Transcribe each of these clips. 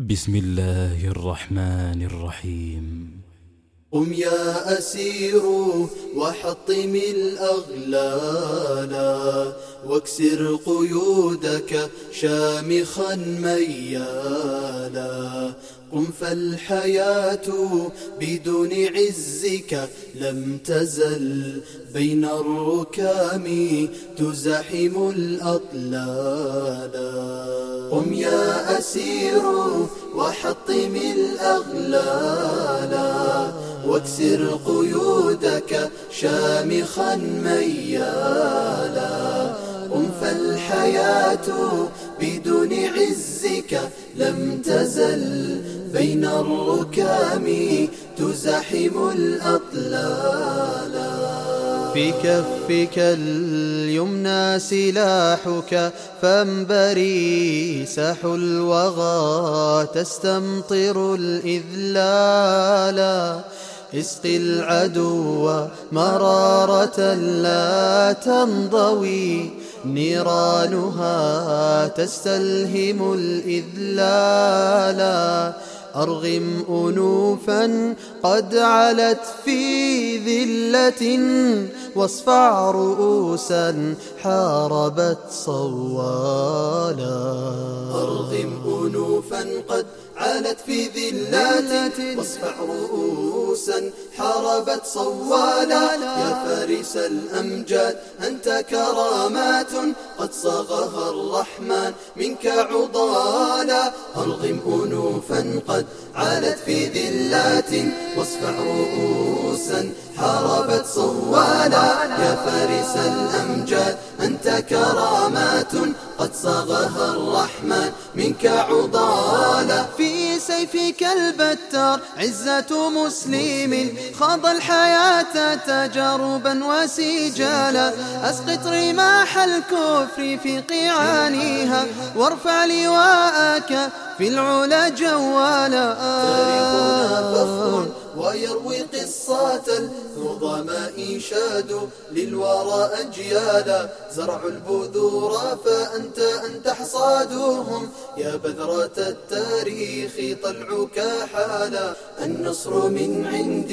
بسم الله الرحمن الرحيم. قم يا أسير وحطم الأغلال. واكسر قيودك شامخا ميالا. قم فالحياة بدون عزك لم تزل. بين الركام تزحم الأطلال. قم يا أسير وحطم الأغلال. واكسر قيودك شامخا ميالا. قم فالحياة بدون عزك لم تزل. بين الركام تزحم الأطلال. في كفك اليمنى سلاحك فانبري سح الوغى تستمطر الإذلال. اسقي العدو مرارة لا تنضوي نيرانها تستلهم الإذلال. أرغم أنوفا قد علت في ذلة واصفع رؤوسا حاربت صوالا. أرغم أنوفا قد علت في ذلات واصفع رؤوسا حاربت صوالا. يا فارس الأمجاد أنت كرامات قد صاغها الرحمن منك عضالا. أرغم أنوفا قد علت في ذلات واصفع رؤوسا حاربت صوالا. يا فارس الأمجاد أنت كرامات قد صاغها الرحمن منك عضالا. في سيفك البتار عزة مسلم خاض الحياة تجاربا وسجالا. أسقط رماح الكفر في قيعانها وارفع لواءك في العلا جوالا. قصات النظماء شادوا للورى أجيالا. زرعوا البذور فأنت أن تحصادهم. يا بذرة التاريخ طلعك حالا. النصر من عند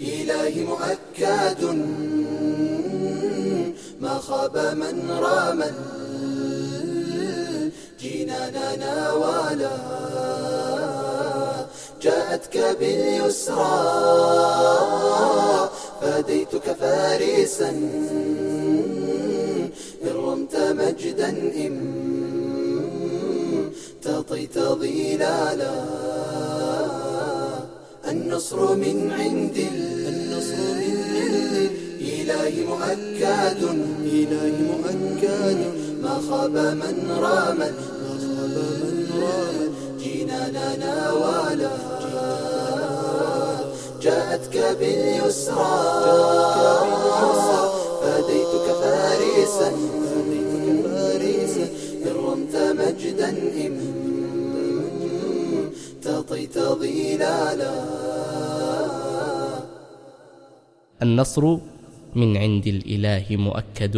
الإله مؤكد. ما خاب من رام الجنان ناوالا جاءتك باليسرى فديتك فارسا. إن رمت مجدا إم تطيت ظلالا. النصر من عند النصر إله مؤكد إله مؤكد. ما خاب من رام ما خاب من رام. جناننا ولا جاءتك باليسرى. فديتك فارسا. فديتك فارسا إن رمت مجدا إم تطيت ظلالا. النصر من عند الإله مؤكد.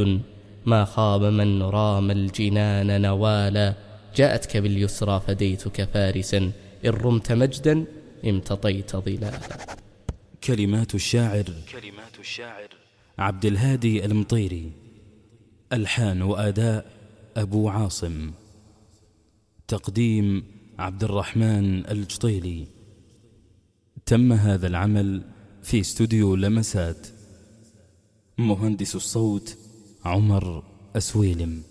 ما خاب من رام الجنان نوالا. جاءتك باليسرى فديتك فارسا إن رمت مجدا امتطيت ظلالا. كلمات الشاعر كلمات الشاعر. عبد الهادي المطيري ألحان وأداء أبو عاصم. تقديم عبد الرحمن الجطيلي. تم هذا العمل في استوديو لمسات. مهندس الصوت عمر أسويلم.